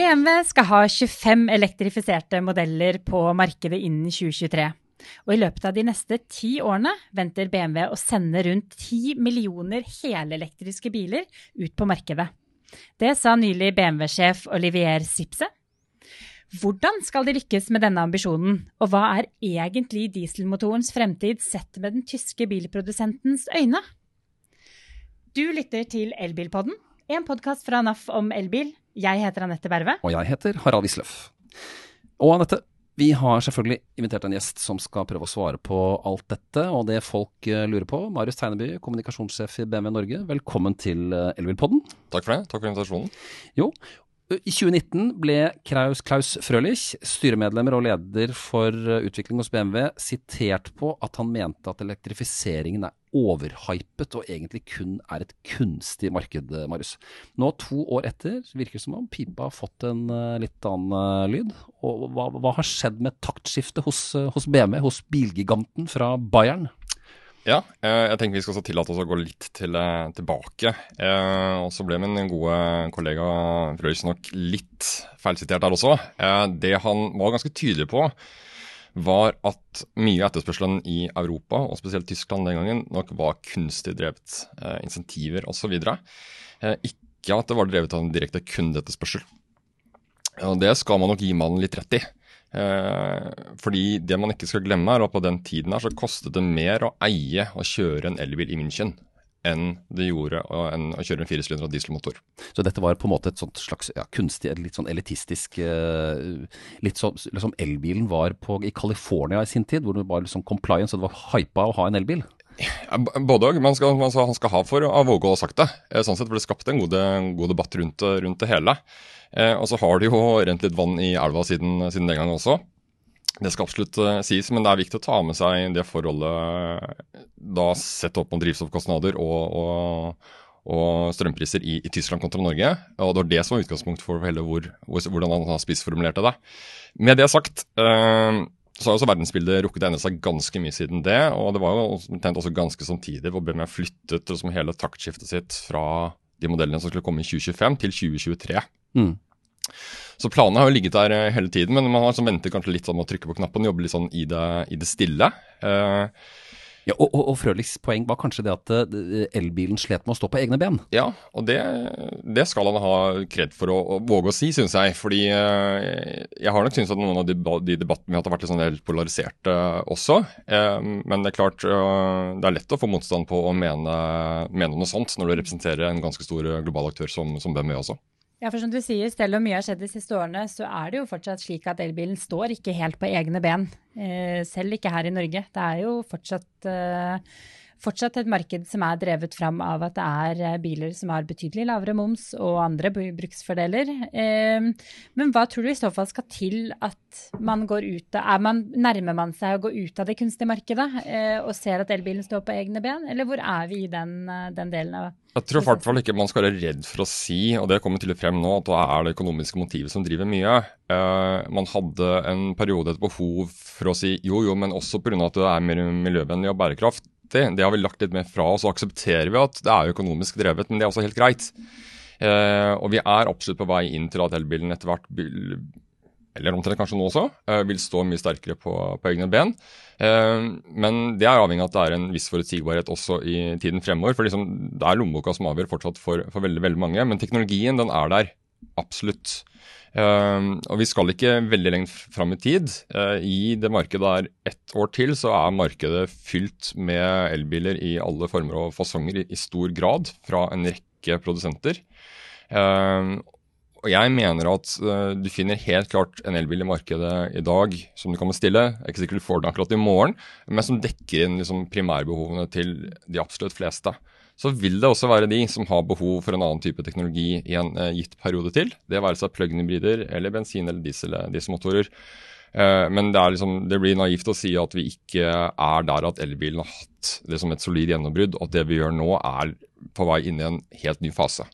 BMW skal ha 25 elektrifiserte modeller på markedet innen 2023. Og i løpet av de neste ti årene venter BMW å sende rundt 10 millioner helelektriske biler ut på markedet. Det sa nylig BMW-sjef Olivier Sipse. Hvordan skal de lykkes med denne ambisjonen, og hva er egentlig dieselmotorens fremtid sett med den tyske bilprodusentens øyne? Du lytter til Elbilpodden, en podkast fra NAF om elbil. Jeg heter Anette Berve. Og jeg heter Harald Wisløff. Og Anette, vi har selvfølgelig invitert en gjest som skal prøve å svare på alt dette og det folk eh, lurer på. Marius Tegneby, kommunikasjonssjef i BMW Norge, velkommen til eh, Elbilpodden. Takk for det. Takk for invitasjonen. Jo, i 2019 ble Klaus, Klaus Frølich, styremedlemmer og leder for eh, utvikling hos BMW, sitert på at han mente at elektrifiseringen er overhypet og egentlig kun er et kunstig marked, Marius. Nå, to år etter, virker det som om pipa har fått en uh, litt annen lyd. Og hva, hva, har skjedd med taktskiftet hos, hos BMW, hos bilgiganten fra Bayern? Ja, jeg tenker vi skal tillate oss å gå litt til, tilbake. og så ble min gode kollega Frøys nok litt feilsitert der også. det han var ganske tydelig på, var at mye av etterspørselen i Europa, og spesielt Tyskland den gangen, nok var kunstig drevet. Eh, insentiver osv. Eh, ikke at det var drevet av en direkte kundeetterspørsel. Og det skal man nok gi mannen litt rett i. Eh, fordi det man ikke skal glemme, er at på den tiden her så kostet det mer å eie og kjøre en elbil i München enn det gjorde enn å kjøre en firesylindra dieselmotor. Så dette var på en måte et sånt slags ja, kunstig, litt sånn elitistisk uh, Litt sånn som liksom elbilen var på, i California i sin tid, hvor det var liksom compliance, og det var hypa å ha en elbil? Både òg. Man, han skal ha for å våge å ha sagt det. Eh, sånn sett ble det skapt en god, god debatt rundt, rundt, det hele. Eh, og så har det jo rent litt vann i elva siden, siden den gangen også. Det skal absolutt uh, sies, men det er viktig å ta med seg det forholdet da sett opp mot drivstoffkostnader og, og, og strømpriser i, i, Tyskland kontra Norge. Og Det var det som var utgangspunkt for hele hvor, hvordan han har spissformulert det. Med det sagt uh, så har også verdensbildet rukket å endre seg ganske mye siden det. Og det var jo omtrent også ganske samtidig hvor BMW flyttet liksom hele taktskiftet sitt fra de modellene som skulle komme i 2025 til 2023. Mm. Så planene har jo ligget der eh, hele tiden, men man har liksom ventet kanskje litt sånn med å trykke på knappen jobbe litt sånn i det, i det stille. Uh, ja, og, og, og Frølichs poeng var kanskje det at uh, elbilen slet med å stå på egne ben? Ja, og det, det skal han ha kred for å, å, våge å si, syns jeg. Fordi uh, jeg har nok syntes at noen av de, de debattene vi har hatt, har vært litt sånn helt polariserte også. men det er klart, det er lett å få motstand på å mene, mene noe sånt når du representerer en ganske stor global aktør som, som BMW også. Ja, for som du sier, Selv om mye har skjedd de siste årene, så er det jo fortsatt slik at elbilen står ikke helt på egne ben. Eh, selv ikke her i Norge. Det er jo fortsatt eh, fortsatt et marked som er drevet fram av at det er eh, biler som har betydelig lavere moms og andre bruksfordeler. Men hva tror du i så fall skal til at man går ut av man, Nærmer man seg å gå ut av det kunstige markedet og ser at elbilen står på egne ben, eller hvor er vi i den, den delen av jeg tror i hvert fall ikke man skal være redd for å si, og det kommer å frem nå, at det er det økonomiske motivet som driver mye. Uh, man hadde en periode et behov for å si jo, jo, men også pga. at det er mer miljøvennlig og bærekraftig. Det har vi lagt litt mer fra oss, og aksepterer vi at det er økonomisk drevet, men det er også helt greit. Eh, og vi er absolutt på vei inn til at elbilen etter hvert eller omtrent kanskje nå også, eh, vil stå mye sterkere på, på egne ben. Eh, men det er avhengig av at det er en viss forutsigbarhet også i tiden fremover. For liksom, det er lommeboka som avgjør fortsatt for, for veldig, veldig mange. Men teknologien den er der. Absolutt. Uh, og vi skal ikke veldig lenge fram i tid. Uh, I det markedet der ett år til, så er markedet fylt med elbiler i alle former og fasonger i, i stor grad fra en rekke produsenter. Uh, og jeg mener at du finner helt klart en elbil i markedet i dag som du kan bestille. Jeg er ikke sikkert du får den akkurat i morgen, men som dekker inn liksom, primærbehovene til de absolutt fleste så vil det også være de som har behov for en annen type teknologi i en uh, gitt periode til. Det være seg plug-in-hybrider eller bensin- eller eh, dieselmotorer. Uh, men det, liksom, det, blir naivt å si at vi ikke er der at elbilen har hatt det som et solid gjennombrudd, og at det vi gjør nå er på vei inn i en helt ny fase.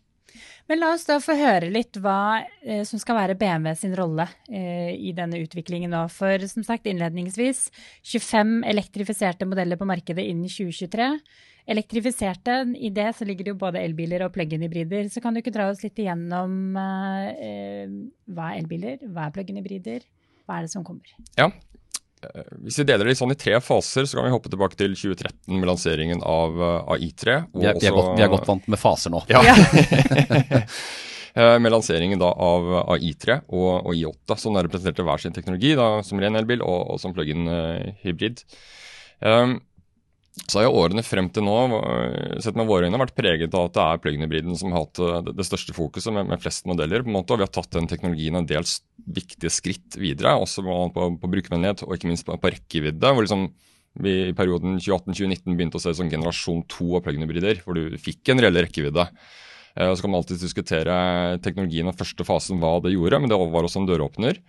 Men la oss da få høre litt hva eh, som skal være BMW sin rolle eh, i denne utviklingen nå. For som sagt innledningsvis, 25 elektrifiserte modeller på markedet innen 2023. Elektrifiserte, i det så ligger det jo både elbiler og plug-in-hybrider. Så kan du ikke dra oss litt igjennom eh, hva er elbiler, hva er plug-in-hybrider, hva er det som kommer? Ja, hvis vi deler det sånn i tre faser, så kan vi hoppe tilbake til 2013 med lanseringen av AI3. Vi er, vi, er godt, vi er, godt, vant med faser nå. Ja. med lanseringen da av AI3 og, og I8, som representerte hver sin teknologi, da, som ren elbil og, og som plug-in uh, hybrid. Um, så har jo årene frem til nå sett med våre øyne vært preget av at det er plug-in-hybriden som har hatt det, det største fokuset med, med, flest modeller. på en måte, og Vi har tatt den teknologien en del viktige skritt videre, også på, på, brukervennlighet og ikke minst på, på rekkevidde. hvor liksom vi i perioden 2018-2019 begynte å se sånn generasjon to av plug-in-hybrider, hvor du fikk en reell rekkevidde. Eh, Så kan man alltid diskutere teknologien og første fasen, hva det gjorde, men det var også en døråpner.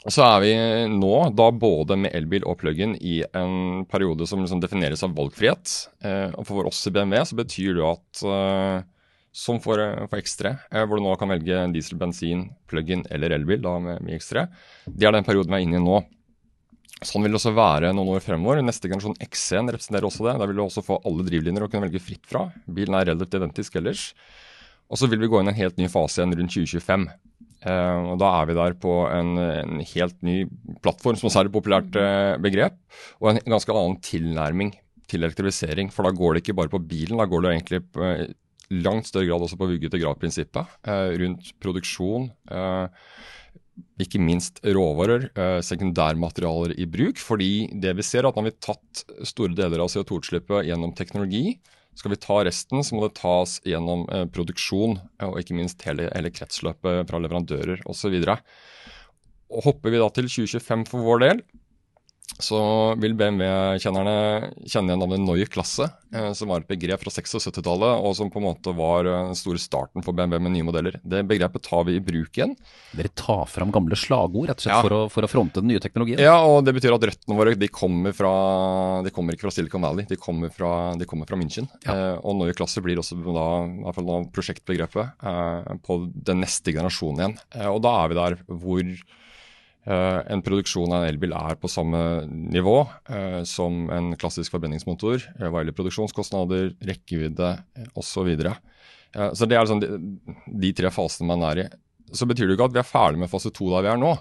Og så er vi nå da både med elbil og plug-in i en periode som liksom defineres av valgfrihet. Eh, og for oss i BMW så betyr det at eh, som for, eh, for X3, eh, hvor du nå kan velge diesel, bensin, plug-in eller elbil da med, med X3, det er den perioden vi er inne i nå. Sånn vil det også være noen år fremover. Neste generasjon X1 representerer også det. Der vil du også få alle drivlinjer å kunne velge fritt fra. Bilen er relativt identisk ellers. Og så vil vi gå inn i en helt ny fase igjen rundt 2025. Uh, og Da er vi der på en, en, helt ny plattform, som også er et populært uh, begrep, og en ganske annen tilnærming til elektrifisering. For da går det ikke bare på bilen, da går det egentlig på, uh, langt større grad også på vugge til grav-prinsippet. rundt produksjon, ikke minst råvarer, sekundærmaterialer i bruk. Fordi det vi ser er at når vi har tatt store deler av CO2-utslippet gjennom teknologi, skal vi ta resten, så må det tas gjennom eh, produksjon, og ikke minst hele, hele kretsløpet fra leverandører osv. Hopper vi da til 2025 for vår del, så vil BMW-kjennerne kjenne igjen navnet Neue Klasse, eh, som var et begrep fra 76-tallet, og som på en måte var eh, den store starten for BMW med nye modeller. Det begrepet tar vi i bruk igjen. Dere tar fram gamle slagord rett og slett ja. for, å, for, å, fronte den nye teknologien? Ja, og det betyr at røttene våre de kommer, fra, de kommer ikke fra Silicon Valley, de kommer fra, de kommer fra München. Ja. Eh, og Neue Klasse blir også da, i hvert fall prosjektbegrepet eh, på den neste generasjonen igjen. Eh, og da er vi der hvor en produksjon av en elbil er på samme nivå uh, som en klassisk forbrenningsmotor hva gjelder produksjonskostnader, rekkevidde osv. Uh, så det er liksom de, de, tre fasene man er i. Så betyr det jo ikke at vi er ferdig med fase to der vi er nå.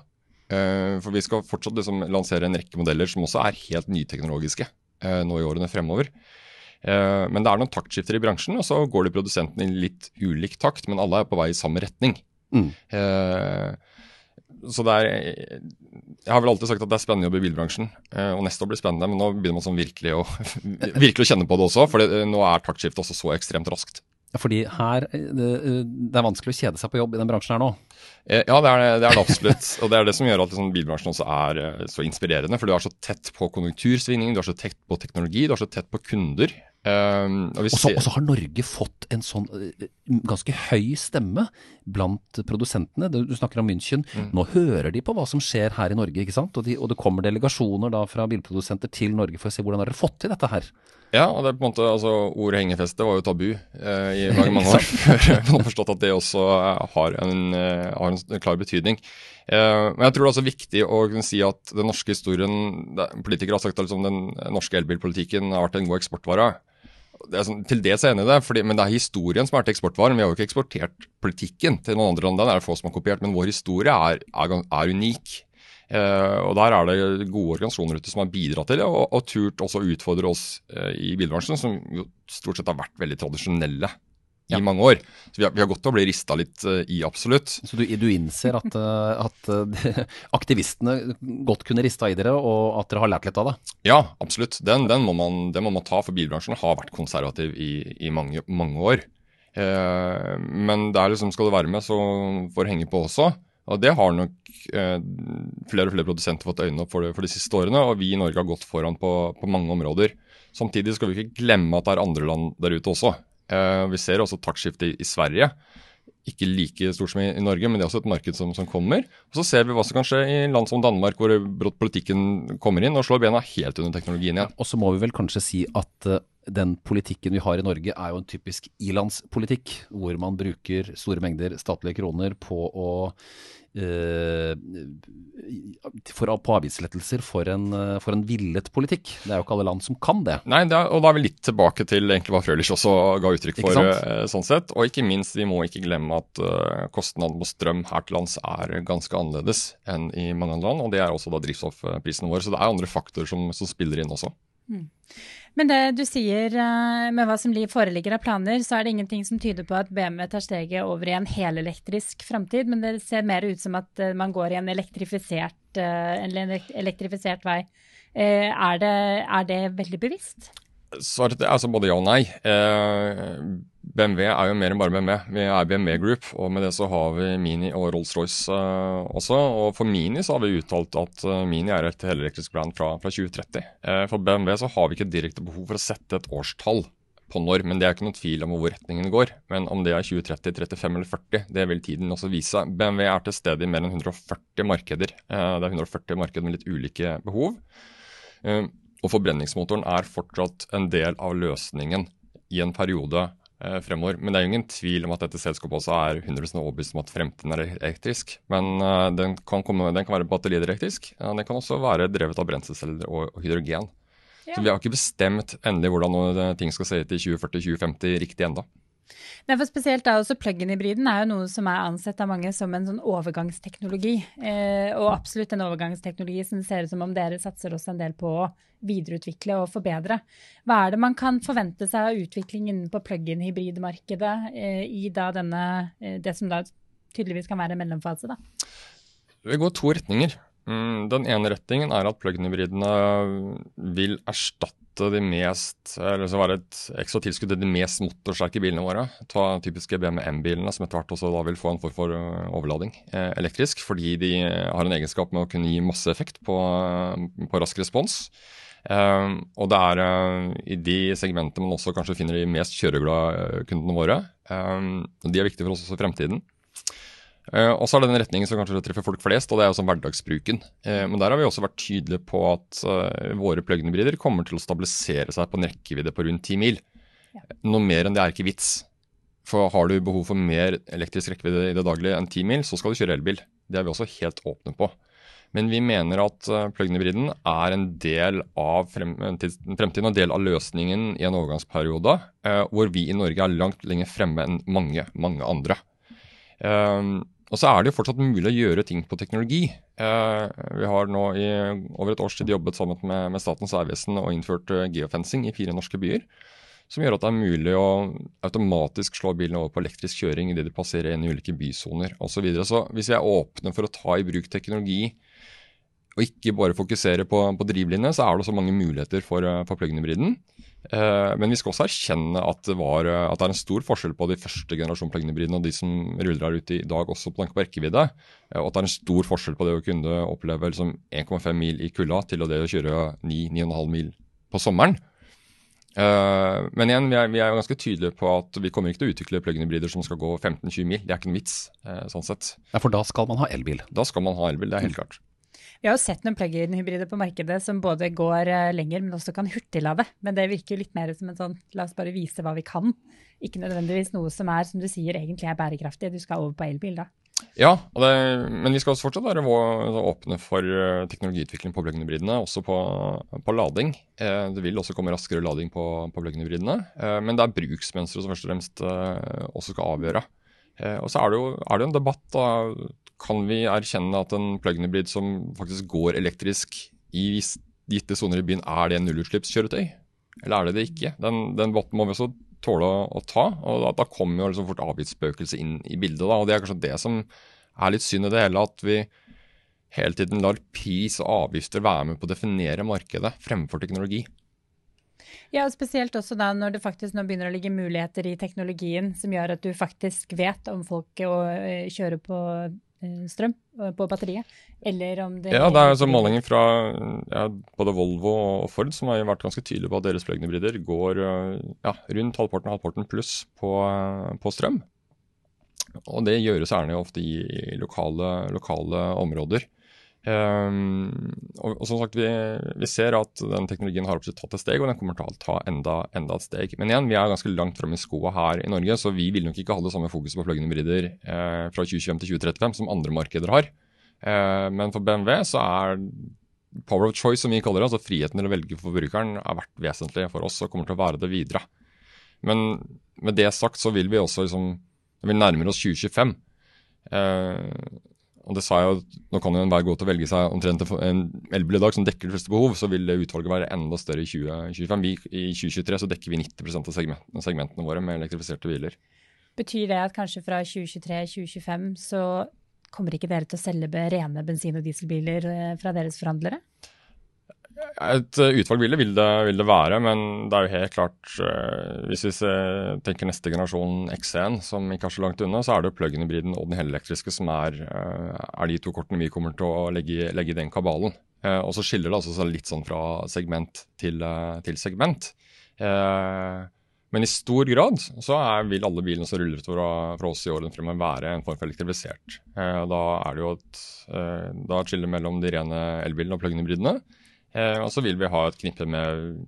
for vi skal fortsatt liksom lansere en rekke modeller som også er helt nyteknologiske nå i årene fremover. men det er noen taktskifter i bransjen, og så går de produsentene i litt ulik takt, men alle er på vei i samme retning. Mm så det er Jeg har vel alltid sagt at det er spennende å jobbe i bilbransjen. Eh, og neste år blir spennende, men nå begynner man sånn virkelig, å, virkelig å kjenne på det også. For nå er taktskiftet også så ekstremt raskt. Fordi her eh, det, det, er vanskelig å kjede seg på jobb i den bransjen her nå? Eh, ja, det er det, det, er det absolutt. og det er det som gjør at liksom, bilbransjen også er så inspirerende. For du er så tett på konjunktursvingning, du er så tett på teknologi, du er så tett på kunder. Um, og så har Norge fått en sånn uh, ganske høy stemme blant produsentene. Du snakker om München. Mm. Nå hører de på hva som skjer her i Norge, ikke sant? Og, de, og det kommer delegasjoner da fra bilprodusenter til Norge for å se hvordan har dere fått til dette her. Ja, og det er på en måte, altså Ordet hengefeste var jo tabu eh, i mange, mange år før man har forstått at det også har en, uh, har en klar betydning. Men jeg tror det er også viktig å kunne si at den norske historien Politikere har sagt at liksom, den norske elbilpolitikken har vært en god eksportvare det sånn, til dels er jeg enig i det, fordi, men det er historien som er til eksportvaren. Vi har jo ikke eksportert politikken til noen andre land. Den er det få som har kopiert, men vår historie er, er, er unik. Eh, og Der er det gode organisasjoner ute som har bidratt til det, og, og turt også utfordre oss eh, i bilbransjen, som jo stort sett har vært veldig tradisjonelle i ja. mange år. Så vi har, vi har, godt til å bli rista litt uh, i, absolutt. Så du, du innser at, uh, at uh, aktivistene godt kunne rista i dere, og at dere har lært litt av det? Ja, absolutt. Den, den, må, man, den må, man, ta, for bilbransjen har vært konservativ i, i mange, mange, år. men det er liksom skal du være med, så får du henge på også. Og det har nok flere og flere produsenter fått øynene opp for, det, for de siste årene, og vi i Norge har gått foran på, på mange områder. Samtidig skal vi ikke glemme at det er andre land der ute også. Uh, vi ser også taktskifte i, Sverige. Ikke like stort som i, Norge, men det er også et marked som, som, kommer. Og Så ser vi hva som kan skje i land som Danmark, hvor politikken kommer inn og slår bena helt under teknologien igjen. Ja, og så må vi vel kanskje si at uh, den politikken vi har i Norge er jo en typisk ilandspolitikk, hvor man bruker store mengder statlige kroner på å eh, for, på avgiftslettelser for en, for en villet politikk. Det er jo ikke alle land som kan det. Nei, det er, og da er vi litt tilbake til egentlig hva Frølich også ga uttrykk for. Eh, sånn sett. Og ikke minst, vi må ikke glemme at uh, kostnaden på strøm her til lands er ganske annerledes enn i mange andre land. Og det er også da drivstoffprisen vår. Så det er andre faktorer som, som spiller inn også. Mm. Men det du sier uh, med hva som foreligger av planer, så er det ingenting som tyder på at BMW tar steget over i en helelektrisk framtid, men det ser mer ut som at uh, man går i en elektrifisert, uh, en elektrifisert vei. Er det, er det veldig bevisst? Svaret er altså både ja og nei. Eh, BMW er jo mer enn bare BMW. Vi er BMW Group, og med det så har vi Mini og Rolls-Royce uh, også. Og for Mini så har vi uttalt at uh, Mini er et helelektrisk brand fra, fra 2030. Uh, eh, for BMW så har vi ikke direkte behov for å sette et årstall på når, men det er ikke noen tvil om hvor retningen går. Men om det er 2030, 35 eller 40, det vil tiden også vise. BMW er til stede i mer enn 140 markeder. det er 140 markeder med litt ulike behov. Og forbrenningsmotoren er fortsatt en del av løsningen i en periode Eh, fremover. Men det er jo ingen tvil om at dette selskapet også er 100 overbevist om at fremtiden er elektrisk. Men eh, den, kan komme, den, kan være batterielektrisk. og den kan også være drevet av brenselceller og, og hydrogen. Ja. Så vi har ikke bestemt endelig hvordan ting skal se ut i 2040-2050 riktig ennå. Nei, for spesielt da også Plug-in-hybriden er jo noe som er ansett av mange som en sånn overgangsteknologi. Eh, og absolutt en overgangsteknologi som ser ut som om dere satser også en del på å videreutvikle og forbedre. Hva er det man kan forvente seg av utvikling innenfor plug-in-hybridmarkedet eh, i da denne, eh, det som da tydeligvis kan være en mellomfase? da? Det går to retninger. Mm, den ene retningen er at plug-in-hybridene vil erstatte de mest, eller så være et ekstra tilskudd til de mest motorsterke bilene våre. Ta typiske BMW M-bilene, som etter hvert også da vil få en form for eh, overlading eh, elektrisk. Fordi de har en egenskap med å kunne gi masse effekt på, på rask respons. Eh, og det er i de segmentene man også kanskje finner de mest kjøreglade kundene våre. De er viktige for oss også i fremtiden. Uh, og så er det den retningen som kanskje treffer folk flest, og det er jo som hverdagsbruken. Uh, men der har vi også vært tydelige på at uh, våre plug-in-hybrider kommer til å stabilisere seg på en rekkevidde på rundt 10 mil. Noe mer enn det er ikke vits. For har du behov for mer elektrisk rekkevidde i det daglige enn 10 mil, så skal du kjøre elbil. Det er vi også helt åpne på. Men vi mener at plug-in-hybriden er en del av frem, fremtiden og en del av løsningen i en overgangsperiode hvor vi i Norge er langt lenger fremme enn mange, mange andre. Um, og så er det jo fortsatt mulig å gjøre ting på teknologi. Eh, vi har nå i over et års tid jobbet sammen med, med Statens vegvesen og innført uh, geofencing i fire norske byer. Som gjør at det er mulig å automatisk slå bilene over på elektrisk kjøring idet de passerer inn i ulike bysoner osv. Så, videre. så hvis vi er åpne for å ta i bruk teknologi og ikke bare fokusere på, på drivlinje, så er det også mange muligheter for, uh, for plug-in-hybriden. Eh, men vi skal også erkjenne at det, var, eh, at det, er en stor forskjell på de første generasjon plug-in-hybridene og de som ruller her ute i dag, også på rekkevidde. Eh, og at det er en stor forskjell på det å kunne oppleve liksom 1,5 mil i kulda til det å kjøre 9-9,5 mil på sommeren. Men igjen, vi er, vi er, ganske tydelige på at vi kommer ikke til å utvikle plug-in-hybrider som skal gå 15-20 mil. Det er ikke noen vits. sånn sett. Ja, For da skal man ha elbil? Da skal man ha elbil, det er helt klart. Vi har jo sett noen plug-in-hybrider på markedet som både går eh, lenger, men også kan hurtiglade. Men det virker litt mer som en sånn la oss bare vise hva vi kan. Ikke nødvendigvis noe som er, som du sier, egentlig er bærekraftig. Du skal over på elbil da. Ja, det, men vi skal også fortsatt være åpne for eh, teknologiutvikling på plug-in-hybridene, også på, på, lading. Eh, det vil også komme raskere lading på, på plug-in-hybridene. Men det er bruksmønsteret som først og fremst også skal avgjøre. Og så er det jo, er det en debatt da, kan vi erkjenne at en plug-in-hybrid som faktisk går elektrisk i gitte soner i byen, er det en nullutslippskjøretøy? Eller er det det ikke? Den, den botten må vi også tåle å ta. og Da, da kommer jo liksom fort avgiftsspøkelset inn i bildet. Da, og Det er kanskje det som er litt synd i det hele, at vi hele tiden lar pris og avgifter være med på å definere markedet fremfor teknologi. Ja, og Spesielt også da når det faktisk nå begynner å ligge muligheter i teknologien som gjør at du faktisk vet om folk eh, kjører på Eh, strøm eh, på batteriet? Eller om det Ja, det er altså målinger fra ja, både Volvo og Ford som har vært ganske tydelige på at deres plug-in-hybrider går eh, ja, rundt halvparten halvparten pluss på, på, strøm. Og det gjøres gjerne ofte i lokale, lokale områder. Um, og, og, som sagt, vi, vi, ser at den teknologien har absolutt tatt et steg, og den kommer til å ta enda, enda et steg. Men igjen, vi er ganske langt framme i skoa her i Norge, så vi vil nok ikke ha det samme fokuset på plug-in-hybrider eh, fra 2025 til 2035 som andre markeder har. Eh, men for BMW så er power of choice, som vi kaller det, altså friheten til å velge for forbrukeren, har vært vesentlig for oss og kommer til å være det videre. Men med det sagt så vil vi også liksom, vi nærmer oss 2025. Eh, og det sa jeg jo, Nå kan jo enhver gå til å velge seg omtrent en elbil i dag som dekker de fleste behov, så vil utvalget være enda større i 2025. Vi, I 2023 så dekker vi 90% av segmentene, våre med elektrifiserte biler. Betyr det at kanskje fra 2023-2025 så kommer ikke dere til å selge rene bensin- og dieselbiler eh, fra deres forhandlere? Et eh, utvalg vil det, vil det, vil det være, men det er jo helt klart uh, Hvis vi tenker neste generasjon X1, som ikke er så langt unna, så er det jo plug-in-hybriden og den helelektriske som er, uh, er, de to kortene vi kommer til å legge, legge i den kabalen. Og så skiller det altså litt sånn fra segment til, til segment. men i stor grad så er, vil alle bilene som ruller ut fra, oss i årene fremover være en form for elektrifisert. da er det jo et da skiller mellom de rene elbilene og plug-in-hybridene. Eh, og så vil vi ha et knippe med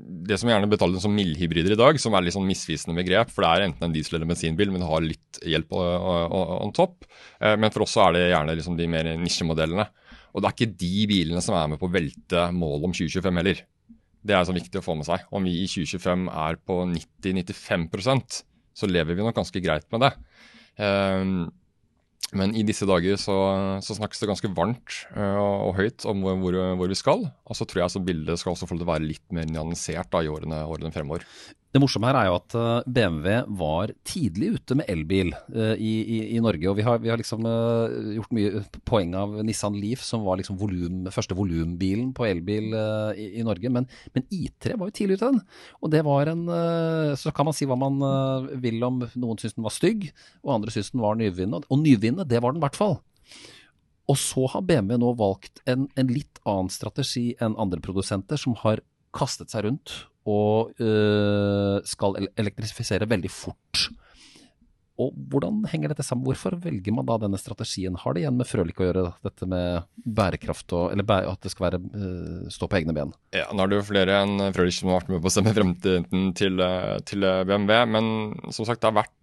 det som gjerne betales som mildhybrider i dag, som er litt sånn misvisende begrep. For det er enten en diesel- eller bensinbil, men det har litt hjelp on top. Eh, men for oss så er det gjerne liksom de mer nisjemodellene. Og det er ikke de bilene som er med på å velte målet om 2025 heller. Det er så viktig å få med seg. Om vi i 2025 er på 90-95% så lever vi nok ganske greit med det. Men i disse dager så, så snakkes det ganske varmt uh, og høyt om hvor, hvor, hvor, vi skal. Og så tror jeg at bildet skal også få være litt mer nyansert da, i årene, årene fremover. Det morsomme her er jo at eh, BMW var tidlig ute med elbil uh, i, i, i, Norge. Og vi har, vi har liksom uh, gjort mye poeng av Nissan Leaf, som var liksom volym, første volumbilen på elbil uh, i, i, Norge. Men, men, I3 var jo tidlig ute, den. Og det var en Så kan man si hva man vil om noen syns den var stygg, og andre syns den var nyvinnende. Og nyvinnende, det var den i hvert fall. Og så har BMW nå valgt en, en litt annen strategi enn andre produsenter, som har kastet seg rundt og øh, skal elektrifisere veldig fort. Og hvordan henger dette sammen? Hvorfor velger man da denne strategien? Har det igjen med Frølik å gjøre, dette med bærekraft og eller bæ at det skal være, uh, stå på egne ben? Ja, Nå er det jo flere enn Frølik som har vært med på å stemme fremtiden til, øh, til BMW. Men som sagt, det har vært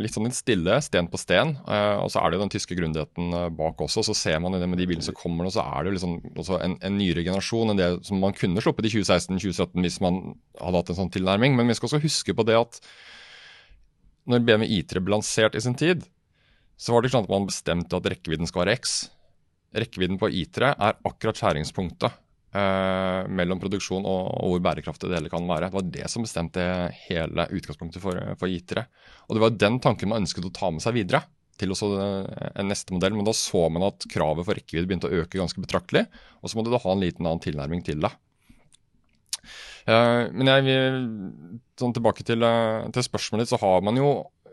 litt sånn stille, sten på sten. Og så er det jo den tyske grundigheten bak også. Så ser man det med de bilene som kommer nå, så er det jo liksom en, en, nyere generasjon enn det som man kunne sluppet i 2016-2017 hvis man hadde hatt en sånn tilnærming. Men vi skal også huske på det at når BMW I3 ble lansert i sin tid, så var det ikke sånn at man bestemte at rekkevidden skal være X. Rekkevidden på I3 er akkurat skjæringspunktet eh, mellom produksjon og, og, hvor bærekraftig det hele kan være. Det var det som bestemte hele utgangspunktet for, for I3. Og det var den tanken man ønsket å ta med seg videre til også eh, en neste modell. Men da så man at kravet for rekkevidde begynte å øke ganske betraktelig. Og så måtte du ha en liten annen tilnærming til det. Uh, men jeg vil sånn tilbake til, uh, til, spørsmålet ditt, så har man jo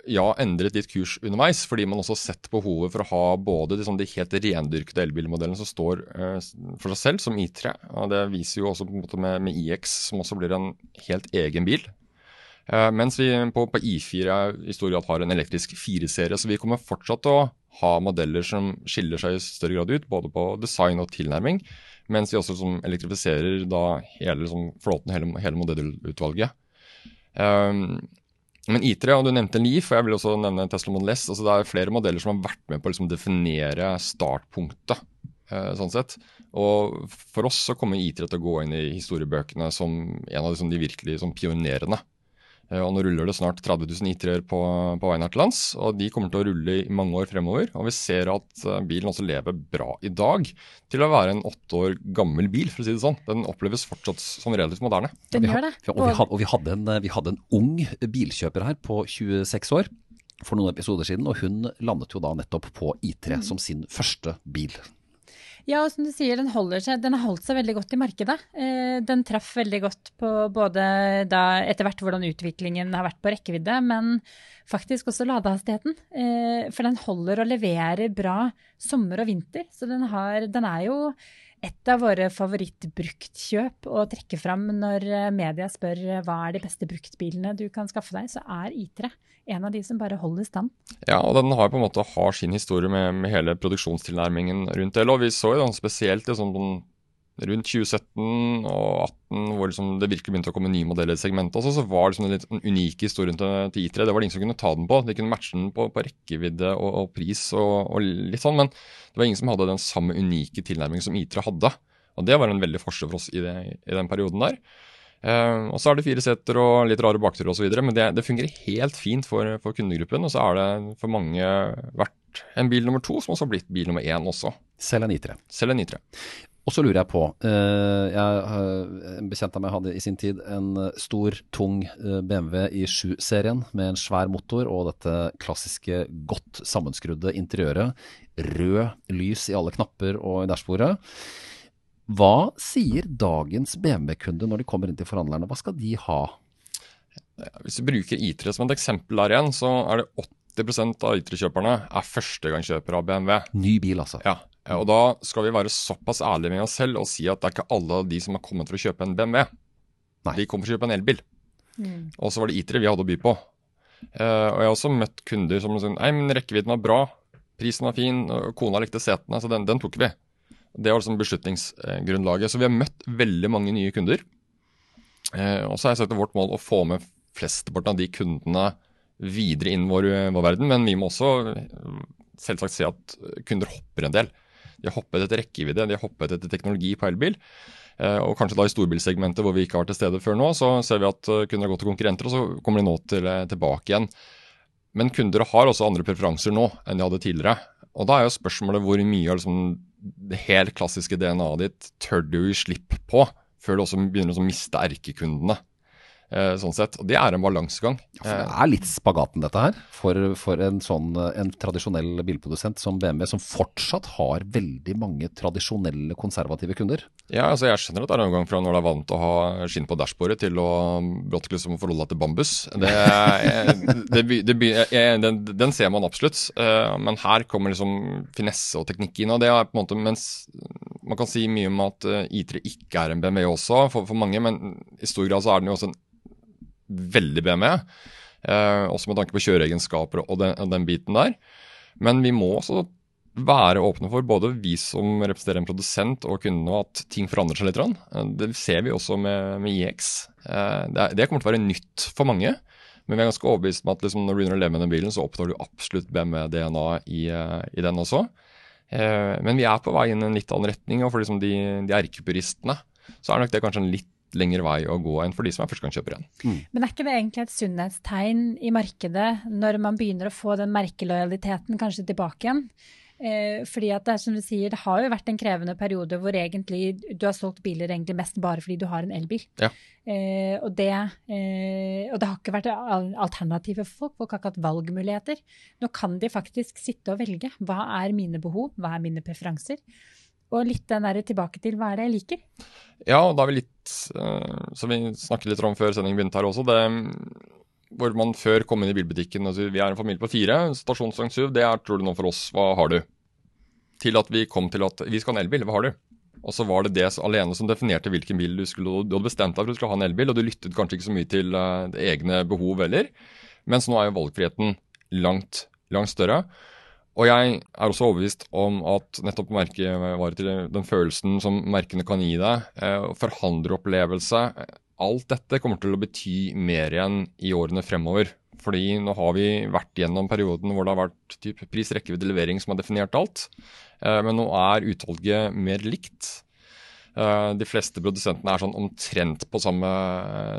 ja, endret litt kurs underveis, fordi man også har sett behovet for å ha både de, sånn, de helt rendyrkede elbilmodellene som står uh, for seg selv, som I3. og Det viser jo også på en måte med, med IX, som også blir en helt egen bil. mens vi på, på I4 i stor grad har en elektrisk 4-serie, så vi kommer fortsatt til å ha modeller som skiller seg i større grad ut, både på design og tilnærming. Mens vi også som elektrifiserer da hele liksom, flåten, hele, hele modellutvalget. Um, men I3, og du nevnte Leaf, og jeg vil også nevne Tesla Model S. altså Det er flere modeller som har vært med på å liksom, definere startpunktet. Uh, sånn sett. Og For oss så kommer I3 til å gå inn i historiebøkene som en av liksom, de virkelig pionerene Eh, og Nå ruller det snart 30 000 IT-er på, på veien her til lands, og de kommer til å rulle i mange år fremover. Og vi ser at eh, bilen også lever bra i dag til å være en åtte år gammel bil, for å si det sånn. Den oppleves fortsatt som relativt moderne. Den gjør det. Og, vi, og vi, hadde en, vi hadde en ung bilkjøper her på 26 år for noen episoder siden, og hun landet jo da nettopp på I3 mm. som sin første bil. Ja, og som du sier, den, seg, den har holdt seg veldig godt i markedet. Eh, den traff veldig godt på både da etter hvert hvordan utviklingen har vært på rekkevidde, men faktisk også ladehastigheten. Eh, for den holder og leverer bra sommer og vinter. Så den, har, den er jo Et av våre favorittbruktkjøp å trekke fram når eh, media spør eh, hva er de beste bruktbilene du kan skaffe deg, så er I3 en av de som bare holder stand. Ja, og den har på en måte sin historie med, med hele produksjonstilnærmingen rundt det. Og vi så jo spesielt i sånn, rundt 2017 og 2018, hvor liksom det virkelig begynte å komme nye modeller i segmentet, også, så var det liksom den litt unike historien til, til I3. Det var det ingen som kunne ta den på. De kunne matche den på, på rekkevidde og, og pris og, og, litt sånn, men det var ingen som hadde den samme unike tilnærmingen som I3 hadde. Og det var en veldig forskjell for oss i, det, i den perioden der. Uh, og så er det fire seter og litt rare bakturer osv., men det, det, fungerer helt fint for, for, kundegruppen. Og så er det for mange vært en bil nummer to, som også har blitt bil nummer én også. Selv en I3. Selv en I3. Og så lurer jeg på uh, jeg, En bekjent av meg hadde i sin tid en stor, tung BMW i 7-serien med en svær motor og dette klassiske, godt sammenskrudde interiøret. Rød lys i alle knapper og i dashbordet. Hva sier dagens BMW-kunde når de kommer inn til forhandlerne? Hva skal de ha? Hvis vi bruker I3 som et eksempel der igjen, så er det 80% av I3-kjøperne er førstegangskjøpere av BMW. Ny bil, altså. Ja, og da skal vi være såpass ærlige med oss selv og si at det er ikke alle de som har kommet for å kjøpe en BMW. Nei. De kommer for å kjøpe en elbil. Mm. Og så var det I3 vi hadde å by på. Uh, og jeg har også møtt kunder som sier nei, men rekkevidden var bra, prisen var fin, og kona likte setene, så den, den tok vi. Det var liksom beslutningsgrunnlaget. Så vi har møtt veldig mange nye kunder. Uh, og så har jeg sagt det vårt mål å få med flesteparten av de kundene videre inn vår, vår verden. Men vi må også selvsagt se at kunder hopper en del. De har hoppet etter rekkevidde, de har hoppet etter teknologi på elbil. Eh, og kanskje da i storbilsegmentet hvor vi ikke har vært til stede før nå, så ser vi at kunder har gått til konkurrenter, og så kommer de nå til, tilbake igjen. Men kunder har også andre preferanser nå enn de hadde tidligere. Og da er jo spørsmålet hvor mye av liksom det helt klassiske DNA-et ditt tør du gi slipp på før du også begynner å miste erkekundene. Eh, sånn sett. Og det er en balansegang. Ja, det er litt spagaten dette her, for, for en sånn en tradisjonell bilprodusent som BMW, som fortsatt har veldig mange tradisjonelle konservative kunder. Ja, altså jeg skjønner at det er en gang fra når du er vant til å ha skinn på dashbordet, til å brått liksom forholde deg til bambus. Det, det, det, den, den, ser man absolutt, eh, men her kommer liksom finesse og teknikk inn. og det er på en måte, mens Man kan si mye om at eh, I3 ikke er en BMW også, for, for mange, men i stor grad så er den jo også en veldig BMW. Eh, også med tanke på kjøreegenskaper og den, den, biten der. Men vi må også være åpne for, både vi som representerer en produsent og kundene, at ting forandrer seg litt. Eh, det ser vi også med, med IX. Eh, det, det, kommer til å være nytt for mange. Men vi er ganske overbevist om at liksom, når du begynner å leve med den bilen, så oppnår du absolutt BMW-DNA i, eh, i, den også. Eh, men vi er på vei inn i en litt annen retning. Og for liksom de, de erkepuristene så er nok det kanskje en litt lengre vei å gå enn for de som er førstegangskjøpere. Mm. Men er ikke det egentlig et sunnhetstegn i markedet når man begynner å få den merkelojaliteten kanskje tilbake igjen? Eh, fordi at det er som du sier, det har jo vært en krevende periode hvor egentlig du har solgt biler egentlig mest bare fordi du har en elbil. Ja. Eh, og, det, eh, og, det, har ikke vært alternativer for folk. Folk har ikke hatt valgmuligheter. Nå kan de faktisk sitte og velge. Hva er mine behov? Hva er mine preferanser? Og litt den der tilbake til hva er det jeg liker? Ja, og da er vi litt uh, Som vi snakket litt om før sendingen begynte her også. det hvor man før kom inn i bilbutikken altså Vi er en familie på fire. Stasjonsvogn SUV, det er tror du nå for oss. Hva har du? Til at vi kom til at vi skal ha en elbil. Hva har du? Og så var det det alene som definerte hvilken bil du skulle Du hadde bestemt deg for at du skulle ha en elbil, og du lyttet kanskje ikke så mye til uh, egne behov heller. Mens nå er jo valgfriheten langt, langt større. Og jeg er også overbevist om at nettopp merkevarer til den følelsen som merkene kan gi deg, eh, forhandleropplevelse, alt dette kommer til å bety mer igjen i årene fremover. Fordi nå har vi vært gjennom perioden hvor det har vært typ pris, rekkevidde, levering som har definert alt. Eh, men nå er utvalget mer likt. Eh, de fleste produsentene er sånn omtrent på samme,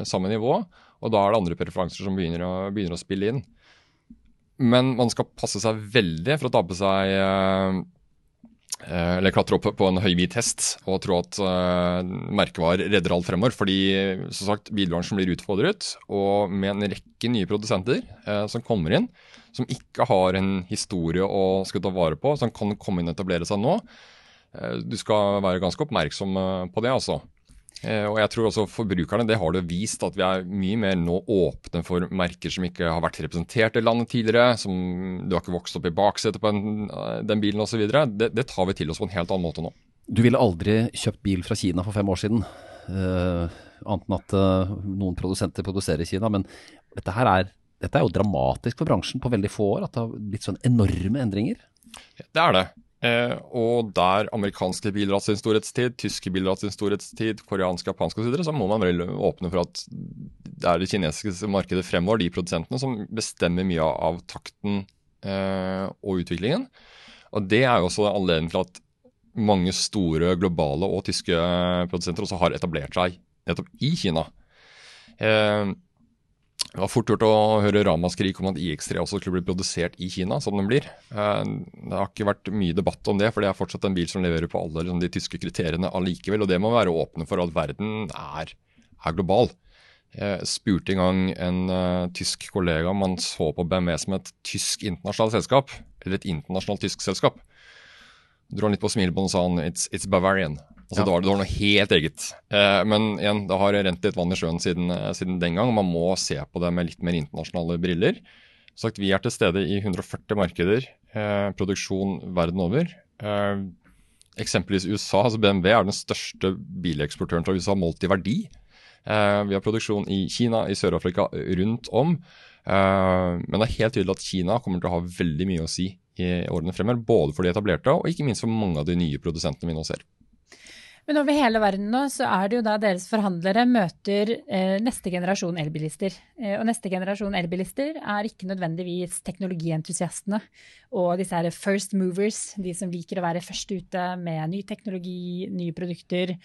samme nivå. Og da er det andre preferanser som begynner å, begynner å spille inn. Men man skal passe seg veldig for å ta på seg eh, eh, eller klatre opp på en høy hvit hest og tro at uh, merkevarer redder alt fremover. Fordi som sagt, bilbransjen blir utfordret, og med en rekke nye produsenter uh, som kommer inn, som ikke har en historie å skulle ta vare på, som kan komme inn og etablere seg nå. Uh, du skal være ganske oppmerksom på det, altså. Eh, og jeg tror også forbrukerne det har det vist at vi er mye mer nå åpne for merker som ikke har vært representert i landet tidligere. som Du har ikke vokst opp i baksetet på en, eh, den bilen osv. Det, det tar vi til oss på en helt annen måte nå. Du ville aldri kjøpt bil fra Kina for fem år siden. Uh, annet enn at uh, noen produsenter produserer i Kina. Men dette her er, dette er jo dramatisk for bransjen på veldig få år. At det har blitt sånn enorme endringer. Det er det. Eh, og der amerikanske biler har sin storhetstid, tyske biler har sin storhetstid, koreanske, japanske osv., så, så må man vel åpne for at det er det kinesiske markedet fremover, de produsentene, som bestemmer mye av takten eh, og utviklingen. Og Det er jo også anledningen til at mange store globale og tyske produsenter også har etablert seg nettopp i Kina. Eh, det var fort gjort å høre ramaskrik om at IX3 også skulle bli produsert i Kina, som den blir. Eh, det har ikke vært mye debatt om det, for det er fortsatt en bil som leverer på alle liksom, de tyske kriteriene allikevel. Og det må være åpne for at verden er, er global. Jeg spurte en gang en uh, tysk kollega om han så på BMW som et tysk internasjonalt selskap, eller et internasjonalt tysk selskap. Dro han litt på smilebåndet og sa han it's, it's Bavarian. Altså, ja. det, var, det, var, noe helt eget. Eh, men igjen, det har rent litt vann i sjøen siden, eh, siden, den gang. Man må se på det med litt mer internasjonale briller. Sagt, vi er til stede i 140 markeder, eh, produksjon verden over. Eh, eksempelvis USA. altså BMW er den største bileksportøren fra USA målt i verdi. Eh, vi har produksjon i Kina, i Sør-Afrika, rundt om. Eh, men det er helt tydelig at Kina kommer til å ha veldig mye å si i årene fremover. Både for de etablerte og ikke minst for mange av de nye produsentene vi nå ser. Men over hele verden nå så er det jo da deres forhandlere møter eh, neste generasjon elbilister. Eh, og neste generasjon elbilister er ikke nødvendigvis teknologientusiastene og disse her first movers, de som liker å være først ute med ny teknologi, nye produkter.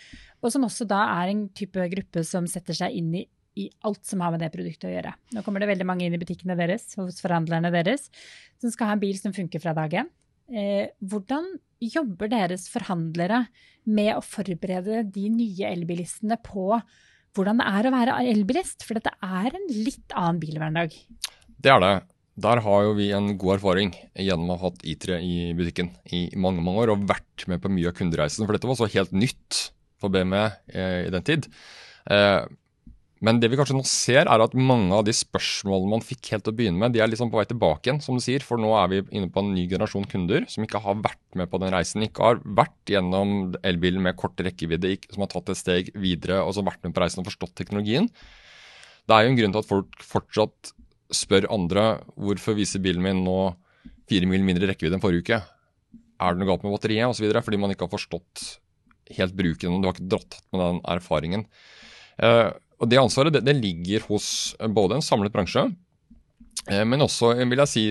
Og som også da er en type gruppe som setter seg inn i, i alt som har med det produktet å gjøre. Nå kommer det veldig mange inn i butikkene deres, hos forhandlerne deres, som skal ha en bil som funker fra dag én. Eh, hvordan jobber deres forhandlere med å forberede de nye elbilistene på hvordan det er å være elbilist? For dette er en litt annen bilhverdag. Det er det. Der har jo vi en god erfaring gjennom å ha hatt I3 i butikken i mange mange år og vært med på mye av kundereisen. For dette var så helt nytt for BME eh, i den tid. Eh, men det vi kanskje nå ser, er at mange av de spørsmålene man fikk helt til å begynne med, de er liksom på vei tilbake igjen, som du sier. For nå er vi inne på en ny generasjon kunder som ikke har vært med på den reisen. Ikke har vært gjennom elbilen med kort rekkevidde, som har tatt et steg videre og som har vært med på reisen og forstått teknologien. Det er jo en grunn til at folk fortsatt spør andre hvorfor viser bilen min nå fire mil mindre rekkevidde enn forrige uke. Er det noe galt med batteriet osv.? Fordi man ikke har forstått helt bruken. Du har ikke dratt med den erfaringen. Uh, og Det ansvaret det, det ligger hos eh, både en samlet bransje, eh, men også vil jeg si,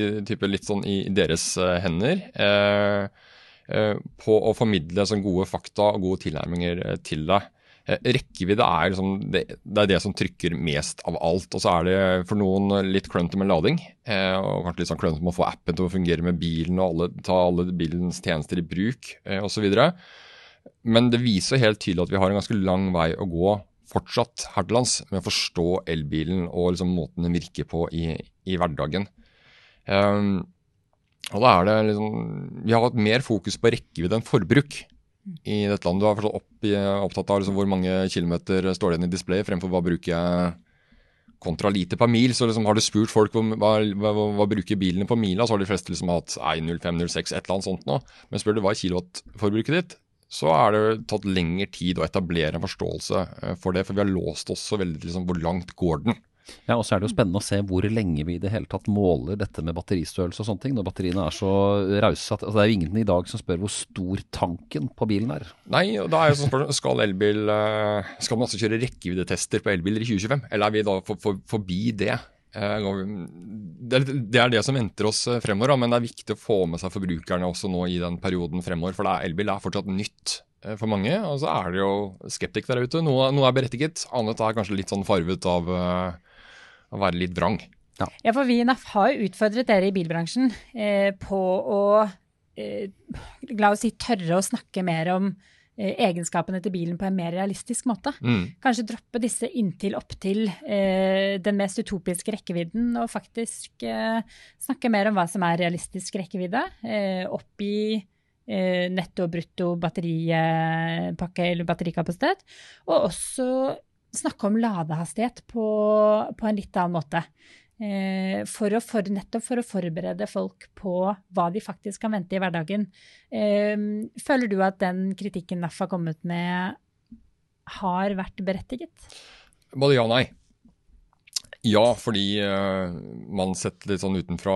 litt sånn i deres eh, hender. Eh, eh, på å formidle sånn gode fakta og gode tilnærminger eh, til deg. Rekkevidde er, liksom det, det, er det som trykker mest av alt. Og så er det for noen litt klønete med lading. og kanskje litt sånn klønete med å få appen til å fungere med bilen og alle, ta alle bilens tjenester i bruk eh, osv. Men det viser helt tydelig at vi har en ganske lang vei å gå fortsatt her til lands med å forstå elbilen og liksom måten den virker på i, i hverdagen. Um, og da er det liksom Vi har hatt mer fokus på rekkevidde enn forbruk i dette landet. Du er opp, opptatt av liksom hvor mange kilometer står det igjen i displayet, fremfor hva bruker jeg kontra liter per mil. Så liksom har du spurt folk hva, hva, hva, hva bruker bilene på mila, så har de fleste liksom hatt 0506, et eller annet sånt nå. Men spør du hva er kilowattforbruket ditt, så er det tatt lengre tid å etablere en forståelse eh, for det. For vi har låst oss så veldig liksom, hvor langt går den. Ja, og så er det jo spennende å se hvor lenge vi i det hele tatt måler dette med batteristørrelse og sånne ting. Når batteriene er så rause at altså, Det er jo ingen i dag som spør hvor stor tanken på bilen er. Nei, og da er jo sånn spørsmål skal elbil eh, Skal man også kjøre rekkeviddetester på elbiler i 2025? Eller er vi da for, for, forbi det? Eh, det er det som venter oss eh, fremover, men det er viktig å få med seg forbrukerne også nå i den perioden fremover. For elbil er fortsatt nytt eh, for mange. Og så er det jo skeptikere der ute. Noe, noe, er berettiget, annet er kanskje litt sånn farvet av å være litt vrang. Ja. ja, for vi i NAF har jo utfordret dere i bilbransjen eh, på å eh, la oss si tørre å snakke mer om Eh, egenskapene til bilen på en mer realistisk måte. Mm. Kanskje droppe disse inntil opptil eh, den mest utopiske rekkevidden, og faktisk eh, snakke mer om hva som er realistisk rekkevidde. Eh, opp eh, netto og brutto batteripakke eller batterikapasitet. Og også snakke om ladehastighet på, på en litt annen måte. Eh, for for, nettopp for å forberede folk på hva de faktisk kan vente i hverdagen. Eh, føler du at den kritikken NAF har kommet med, har vært berettiget? Både ja og nei. Ja, fordi uh, man sett litt sånn utenfra,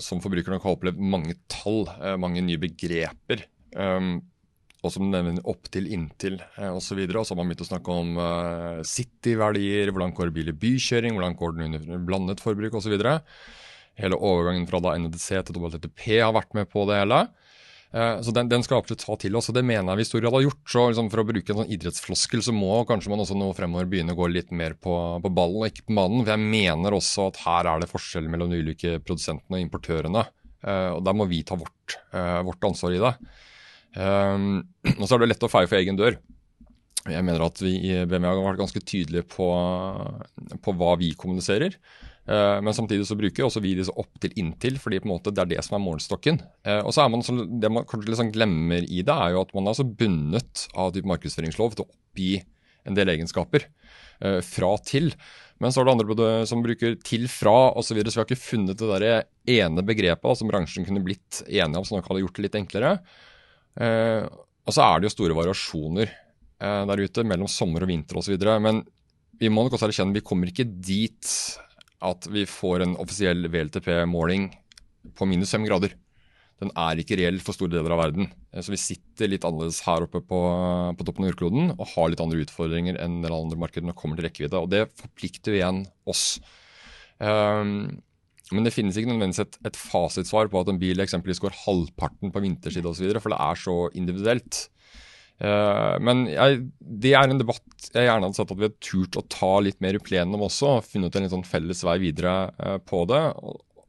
som forbrukerne har opplevd mange tall, uh, mange nye begreper. Og som nevner opptil, inntil osv. Og så har man begynt å snakke om uh, City-verdier, hvordan går bil i bykjøring, hvordan går den under blandet forbruk osv. Hele overgangen fra da NDC til WTP har vært med på det hele. Uh, så den, den, skal absolutt ta til oss, og det mener jeg vi i stor grad har gjort. Så liksom For å bruke en sånn idrettsfloskel, så må kanskje man også nå fremover begynne å gå litt mer på, på ballen og ikke på mannen. For jeg mener også at her er det forskjell mellom de ulike produsentene og importørene. Uh, og der må vi ta vårt, vårt ansvar i det. Um, og så er det lett å feie for egen dør. Jeg mener at vi i BMW har vært ganske tydelige på, på hva vi kommuniserer. Uh, men samtidig så bruker også vi disse opp til inntil, fordi på en måte det er det som er målestokken. Uh, og så er man, Det man kanskje liksom glemmer i det, er jo at man er så bundet av type markedsføringslov til å oppgi en del egenskaper. Uh, fra til. Men så er det andre som bruker til fra osv. Så, videre, så vi har ikke funnet det der ene begrepet som bransjen kunne blitt enige om, som nok hadde gjort det litt enklere. Og så er det jo store variasjoner der ute mellom sommer og vinter osv. Men vi må nok også erkjenne vi kommer ikke dit at vi får en offisiell VLTP-måling på minus fem grader. Den er ikke reell for store deler av verden. Så vi sitter litt annerledes her oppe på, på toppen av jordkloden og har litt andre utfordringer enn en andre markeder når kommer til rekkevidde. Og det forplikter igjen oss. Um, men det finnes ikke nødvendigvis et, et fasitsvar på at en bil eksempelvis går halvparten på vinterside osv., for det er så individuelt. Uh, men jeg, det er en debatt jeg gjerne hadde sett at vi hadde turt å ta litt mer i plenum også. og Funnet en litt sånn felles vei videre uh, på det.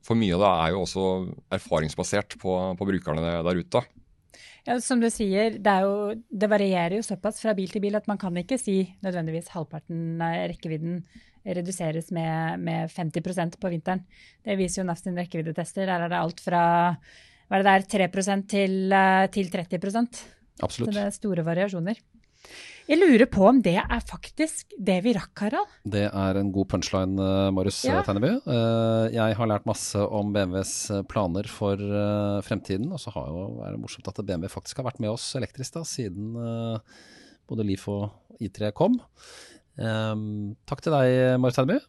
For mye av det er jo også erfaringsbasert på, på brukerne der ute. Ja, Som du sier, det, jo, det, varierer jo såpass fra bil til bil at man kan ikke si nødvendigvis halvparten av rekkevidden reduseres med, med 50 på vinteren. Det viser jo NAF sine rekkeviddetester. Der er det alt fra hva er det der, 3 til, eh, til 30 Absolutt. Så det er store variasjoner. Jeg lurer på om det er faktisk det vi rakk, Harald? Det er en god punchline, eh, Marius ja. Tenneby. Eh, jeg har lært masse om BMWs eh, planer for fremtiden. Og så er det morsomt at BMW faktisk har vært med oss elektrisk da, siden både Leaf og I3 kom. Takk til deg, Marius Tenneby.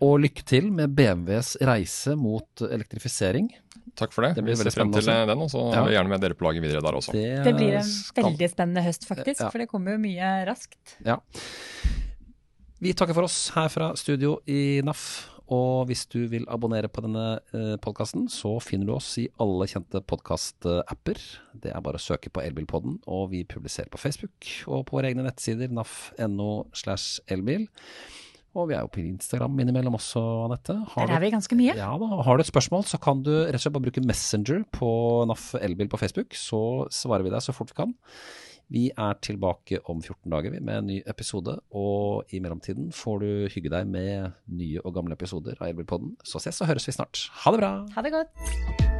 Og lykke til med BMWs reise mot elektrifisering. Takk for det. Det blir veldig spennende til den, og så ja. gjerne med dere på laget videre der også. Det, det blir en veldig spennende høst, faktisk, ja. for det kommer jo mye raskt. Ja. Vi takker for oss her fra studio i NAF. Og hvis du vil abonnere på denne eh, podkasten, så finner du oss i alle kjente podkast-apper. Det er bare å søke på Elbilpodden, og vi publiserer på Facebook og på våre egne nettsider naf.no slash elbil. Og vi er jo på Instagram innimellom også, Anette. Der er vi ganske mye. Ja da, Har du et spørsmål, så kan du rett og slett bare bruke Messenger på NAF Elbil på Facebook. Så svarer vi deg så fort vi kan. Vi er tilbake om 14 dager med en ny episode, og i mellomtiden får du hygge deg med nye og gamle episoder av Elbilpodden. Så ses og høres vi snart. Ha det bra! Ha det godt!